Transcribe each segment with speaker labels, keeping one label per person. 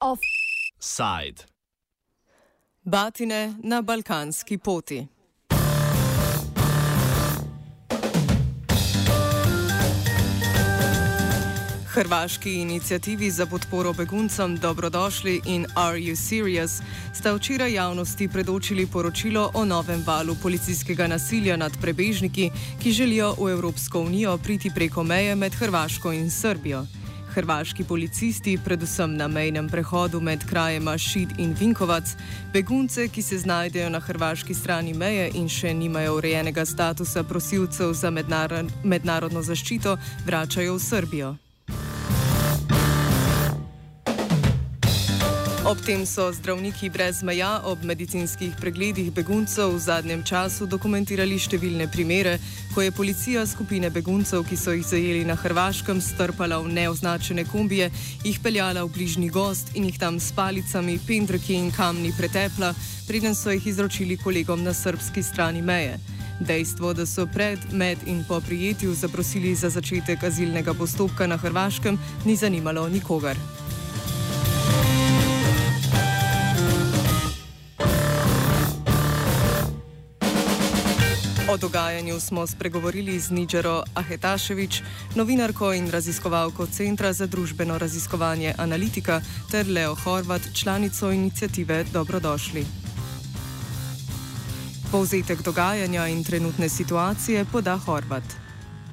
Speaker 1: Offside.
Speaker 2: Batine na balkanski poti. Hrvaški inicijativi za podporo beguncem Dobrodošli in Are You Serious sta včeraj javnosti predočili poročilo o novem valu policijskega nasilja nad prebežniki, ki želijo v Evropsko unijo priti preko meje med Hrvaško in Srbijo. Hrvaški policisti, predvsem na mejnem prehodu med krajema Šid in Vinkovac, begunce, ki se znajdejo na hrvaški strani meje in še nimajo urejenega statusa prosilcev za mednarodno zaščito, vračajo v Srbijo. Ob tem so zdravniki brez meja ob medicinskih pregledih beguncev v zadnjem času dokumentirali številne primere, ko je policija skupine beguncev, ki so jih zajeli na Hrvaškem, strpala v neoznačene kombije, jih peljala v bližnji gost in jih tam s palicami, pendreki in kamni pretepla, preden so jih izročili kolegom na srpski strani meje. Dejstvo, da so pred, med in po prijetju zaprosili za začetek azilnega postopka na Hrvaškem, ni zanimalo nikogar. O dogajanju smo spregovorili z Nidžero Ahetaševič, novinarko in raziskovalko Centra za družbeno raziskovanje Analitika, ter Leo Horvat, članico inicijative Dobrodošli. Povzetek dogajanja in trenutne situacije poda Horvat.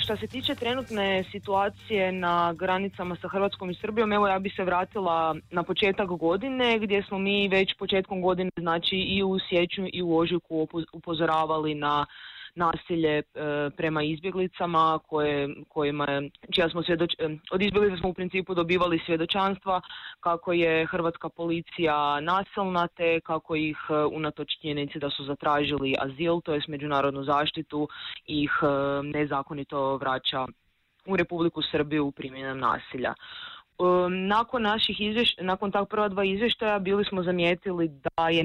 Speaker 3: Što se tiče trenutne situacije na granicama sa Hrvatskom i Srbijom, evo ja bi se vratila na početak godine gdje smo mi već početkom godine, znači i u sjeću i u ožujku upozoravali na nasilje e, prema izbjeglicama koje, kojima, čija smo svjedoč, e, od izbjeglica smo u principu dobivali svjedočanstva kako je hrvatska policija nasilna te kako ih e, unatoč činjenici da su zatražili azil, to jest međunarodnu zaštitu, ih nezakonito vraća u Republiku Srbiju primjenom nasilja. Nakon naših izvješća, nakon tak prva dva izvještaja bili smo zamijetili da je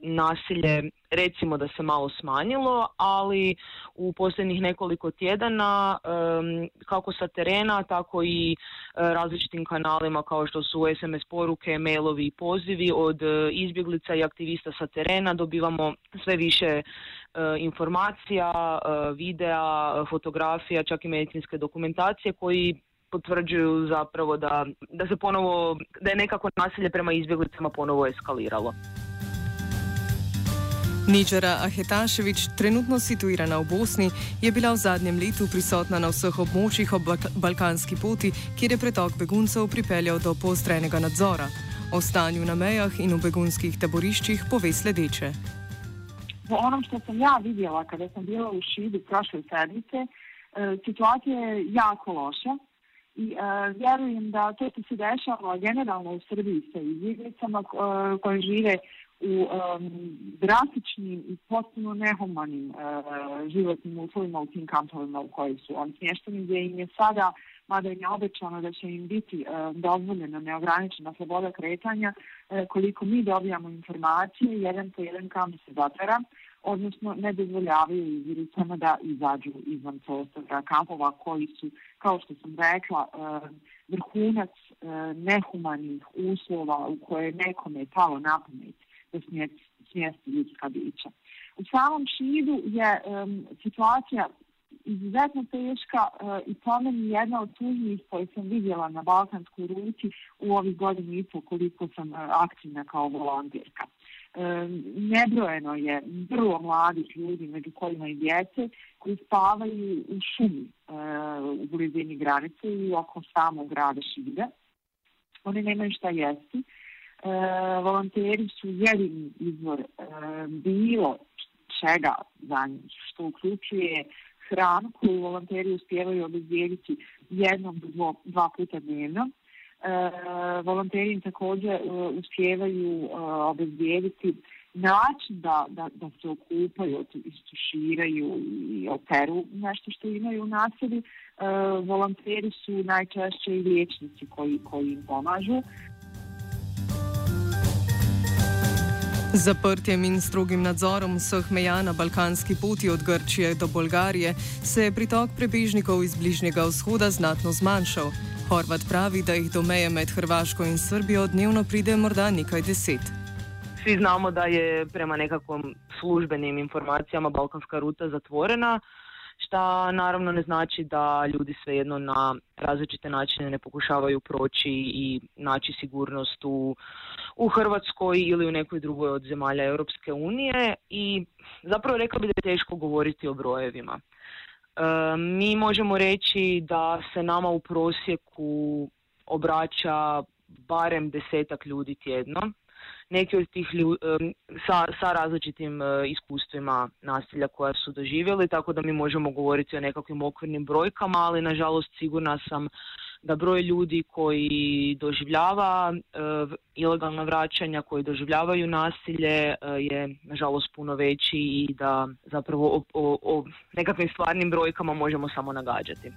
Speaker 3: nasilje recimo da se malo smanjilo, ali u posljednjih nekoliko tjedana kako sa terena, tako i e, različitim kanalima kao što su SMS poruke, mailovi i pozivi od e, izbjeglica i aktivista sa terena dobivamo sve više e, informacija, videa, fotografija, čak i medicinske dokumentacije koji potvrđuju zapravo da, da se ponovo, da je nekako nasilje prema izbjeglicama ponovo eskaliralo.
Speaker 2: Niđara Ahetašević, trenutno situirana v Bosni, je bila v zadnjem letu prisotna na vseh območjih ob balkanski poti, kjer je pretok beguncev pripeljal do poostrenega nadzora. O stanju na mejah in v begunskih taboriščih pove sledeče.
Speaker 4: Po onom što sam ja vidjela kada sam bila u Šidu prošle sedmice, e, situacija je jako loša. I uh, vjerujem da to što se dešava generalno u Srbiji sa izbjeglicama uh, koje žive u um, drastičnim i potpuno nehumanim uh, životnim uslovima u tim kampovima u kojoj su oni smješteni, gdje im je sada, mada im je obećano da će im biti uh, dozvoljena neograničena sloboda kretanja, koliko mi dobijamo informacije, jedan po jedan kamp se zatvara, odnosno ne dozvoljavaju izbjeglicama da izađu izvan prostora kampova koji su kao što sam rekla, eh, vrhunac eh, nehumanih uslova u koje je nekome palo na pamet da smjesti ljudska bića. U samom Šidu je situacija izuzetno teška i po meni jedna od tužnijih koje sam vidjela na Balkanskoj ruti u ovih godinu i pol koliko sam uh, aktivna kao volontirka nebrojeno je vrlo mladih ljudi, među kojima i djece, koji spavaju u šumi e, u blizini granice i oko samog grada Šida. Oni nemaju šta jesti. E, volonteri su jedini izvor e, bilo čega za njih, što uključuje hranu koju volonteri uspjevaju obezbijediti jednom do dva puta dnevno E, volonteri također e, uspijevaju e, obezbijediti način da, da, da se okupaju, istuširaju i operu nešto što imaju u naselju. Volonteri su najčešće i liječnici koji, koji im pomažu.
Speaker 2: zaprtjem in strogim nadzorom vseh meja na balkanski poti od Grčije do Bolgarije se je pritok prebežnikov iz Bližnjega vzhoda znatno zmanjšal. Horvat pravi, da jih do meje med Hrvaško in Srbijo dnevno pride morda nekaj deset.
Speaker 3: Svi znamo da je prema nekakvom službenim informacijama balkanska ruta zatvorena. šta naravno ne znači da ljudi svejedno na različite načine ne pokušavaju proći i naći sigurnost u, u Hrvatskoj ili u nekoj drugoj od zemalja Europske unije i zapravo rekla bi da je teško govoriti o brojevima. E, mi možemo reći da se nama u prosjeku obraća barem desetak ljudi tjedno. Neki od tih ljudi sa, sa različitim e, iskustvima nasilja koja su doživjeli, tako da mi možemo govoriti o nekakvim okvirnim brojkama, ali nažalost sigurna sam da broj ljudi koji doživljava e, ilegalna vraćanja, koji doživljavaju nasilje e, je nažalost puno veći i da zapravo o, o, o nekakvim stvarnim brojkama možemo samo nagađati.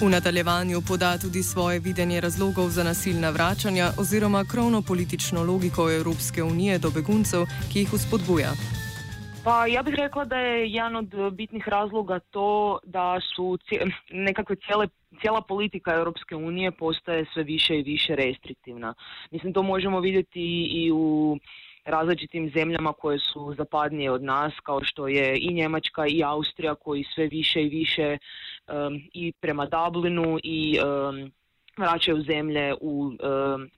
Speaker 2: V nadaljevanju poda tudi svoje videnje razlogov za nasilna vračanja oziroma krovno politično logiko Evropske unije do beguncev, ki jih uspodbuja.
Speaker 3: Pa ja bih rekla da je jedan od bitnih razloga to da su nekakve cijele, cijela politika Europske unije postaje sve više i više restriktivna. Mislim to možemo vidjeti i u različitim zemljama koje su zapadnije od nas kao što je i Njemačka i Austrija koji sve više i više um, i prema Dublinu i um, vraćaju zemlje u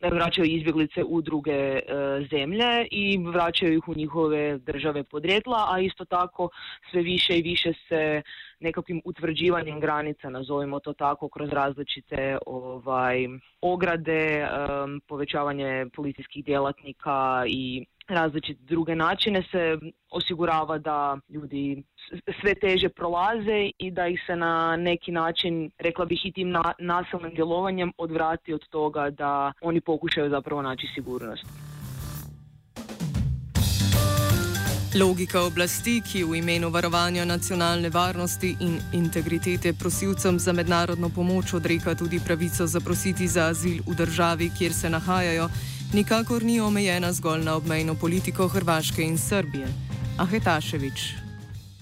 Speaker 3: vraćaju izbjeglice u druge uh, zemlje i vraćaju ih u njihove države podrijetla, a isto tako sve više i više se nekakvim utvrđivanjem granica, nazovimo to tako, kroz različite ovaj ograde, povećavanje policijskih djelatnika i različite druge načine se osigurava da ljudi sve teže prolaze i da ih se na neki način, rekla bih i tim na, nasilnim djelovanjem odvrati od toga da oni pokušaju zapravo naći sigurnost.
Speaker 2: Logika oblasti, ki v imenu varovanja nacionalne varnosti in integritete prosilcem za mednarodno pomoč odreka tudi pravico zaprositi za azil v državi, kjer se nahajajo, nikakor ni omejena zgolj na obmejno politiko Hrvaške in Srbije. Ahetaševič.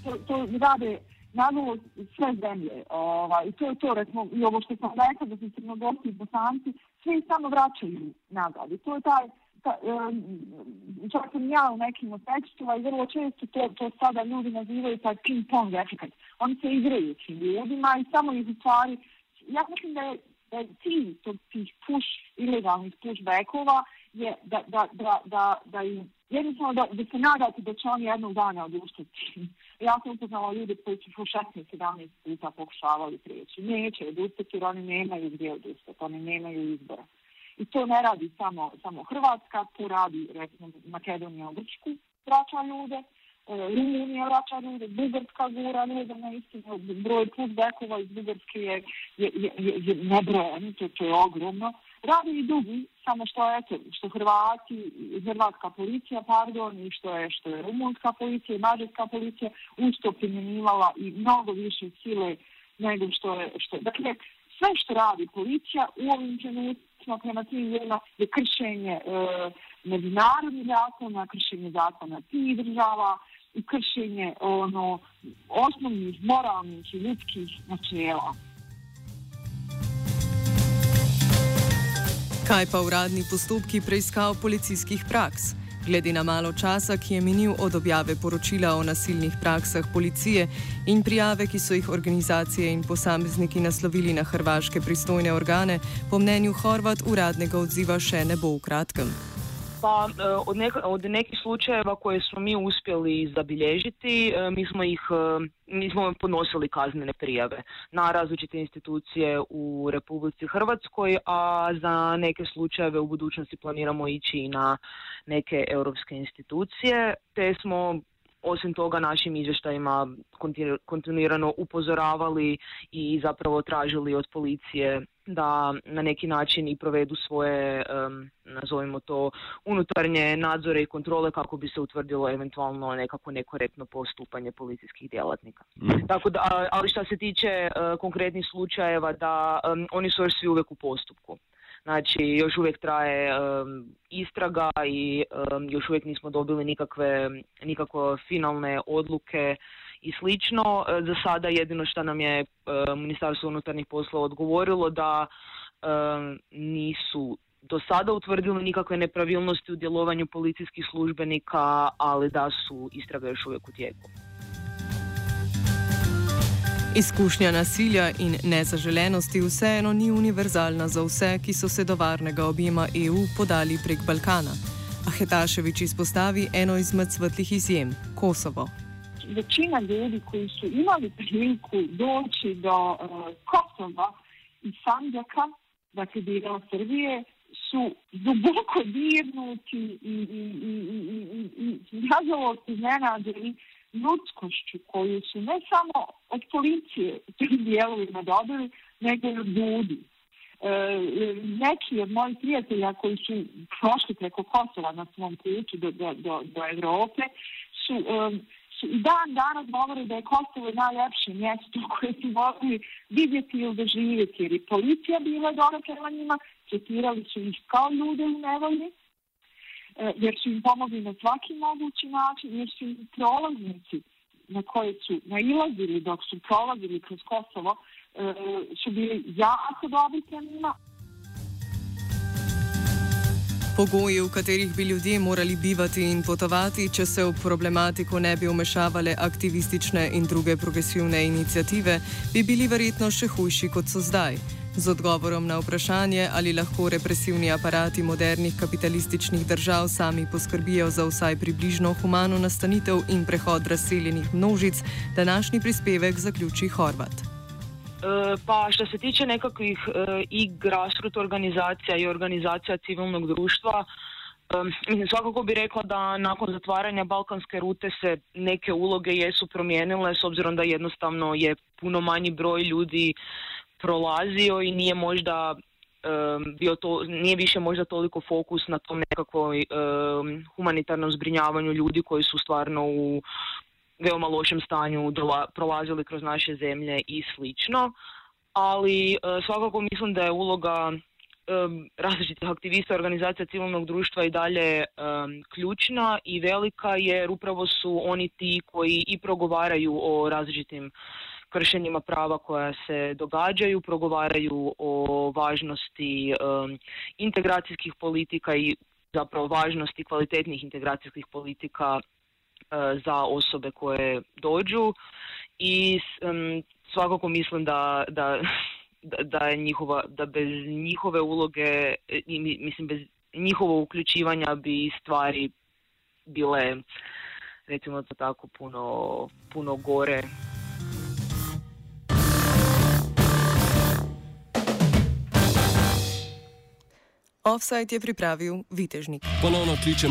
Speaker 4: To, to rade nažalost sve zemlje. Ovaj, I to je to, recimo, i ovo što sam rekla da su crnogorci i bosanci, svi samo vraćaju nazad. I to je taj, ta, čak sam ja u nekim od tekstova i vrlo često to, to sada ljudi nazivaju taj ping pong efekt. Oni se igraju tim ljudima i samo u stvari, ja mislim da je da je cilj tog tih push, ilegalnih pushbackova je da, da, da, da, da im jednostavno da, da se nadate da će oni jednog dana odustati. Ja sam upoznala ljude koji su po 16-17 puta pokušavali prijeći. Neće odustati jer oni nemaju gdje odustati, oni nemaju izbora. I to ne radi samo, samo Hrvatska, to radi recimo Makedonija u Grčku, vraća ljude, Rumunija vraća ljude, Bugarska gura ljude na istinu, broj pushbackova iz Bugarske je, je, je, je nebrojan, to, to je ogromno. Radi i drugi, samo što eto, što Hrvati, Hrvatska policija, pardon, i što je, što je Rumunska policija i Mađarska policija usto primjenjivala i mnogo više sile nego što je, što je. Dakle, sve što radi policija u ovim trenucima prema tim ljudima je kršenje e, međunarodnih zakona, kršenje zakona tih država, kršenje ono, osnovnih moralnih i ljudskih načela.
Speaker 2: Kaj pa uradni postopki preiskav policijskih praks? Glede na malo časa, ki je minil od objave poročila o nasilnih praksah policije in prijave, ki so jih organizacije in posamezniki naslovili na hrvaške pristojne organe, po mnenju Horvat uradnega odziva še ne bo v kratkem.
Speaker 3: Pa e, od, nek od nekih slučajeva koje smo mi uspjeli zabilježiti, e, mi smo ih e, mi smo podnosili kaznene prijave na različite institucije u Republici Hrvatskoj, a za neke slučajeve u budućnosti planiramo ići i na neke europske institucije, te smo osim toga našim izvještajima kontinuirano upozoravali i zapravo tražili od policije da na neki način i provedu svoje, nazovimo to, unutarnje nadzore i kontrole kako bi se utvrdilo eventualno nekako nekorektno postupanje policijskih djelatnika. Mm. Tako da, ali što se tiče uh, konkretnih slučajeva da oni su još svi uvijek u postupku. Znači, još uvijek traje istraga i još uvijek nismo dobili nikakve, nikakve finalne odluke i slično. E, za sada jedino što nam je Ministarstvo unutarnjih poslova odgovorilo da nisu do sada utvrdili nikakve nepravilnosti u djelovanju policijskih službenika, ali da su istraga još uvijek u tijeku.
Speaker 2: Izkušnja nasilja in nezaželenosti vseeno ni univerzalna za vse, ki so se do varnega objema EU podali prek Balkana. A Hetaševič izpostavi eno izmed svetlih izjem - Kosovo.
Speaker 4: Večina ljudi, ki so imeli priliku doći do uh, Kosova iz Sandjaka, dakle dela Srbije, su duboko dirnuti i, i, i, i, i, i iznenađeni ljudskošću koju su ne samo od policije u tim dijelovima dobili, nego i od ljudi. E, neki od mojih prijatelja koji su prošli preko Kosova na svom putu do, do, do, do Evrope su, su i dan danas govore da je Kosovo najljepše mjesto koje su mogli vidjeti ili doživjeti jer je policija bila dobra prema njima, tretirali su ih kao ljude u nevolji E, jer su im pomogli na svaki mogući način, jer su im prolaznici na koje su nailazili dok su prolazili kroz Kosovo e, su bili jako dobri njima.
Speaker 2: Pogoji, v katerih bi ljudje morali bivati in potovati, če se v problematiko ne bi umešavale aktivistične in druge progresivne inicijative, bi bili verjetno še hujši kot so zdaj. Z odgovorom na vprašanje, ali lahko represivni aparati modernih kapitalističnih držav sami poskrbijo za vsaj približno humano nastanitev in prehod razseljenih množic, današnji prispevek zaključi Horvat. E,
Speaker 3: pa što se tiče nekakvih e, i grassroot organizacija i organizacija civilnog društva, Mislim, svakako bi rekla da nakon zatvaranja balkanske rute se neke uloge jesu promijenile s obzirom da jednostavno je puno manji broj ljudi prolazio i nije možda bio to, nije više možda toliko fokus na tom nekakvoj humanitarnom zbrinjavanju ljudi koji su stvarno u veoma lošem stanju prolazili kroz naše zemlje i slično. Ali e, svakako mislim da je uloga različitih aktivista organizacija civilnog društva i dalje ključna i velika jer upravo su oni ti koji i progovaraju o različitim kršenjima prava koja se događaju, progovaraju o važnosti integracijskih politika i zapravo važnosti kvalitetnih integracijskih politika za osobe koje dođu i um, svakako mislim da, da, da je njihova, da bez njihove uloge, mislim bez njihovog uključivanja bi stvari bile recimo to tako puno, puno gore
Speaker 2: Offside je pripravil Vitežnik.
Speaker 1: Ponovno kličem.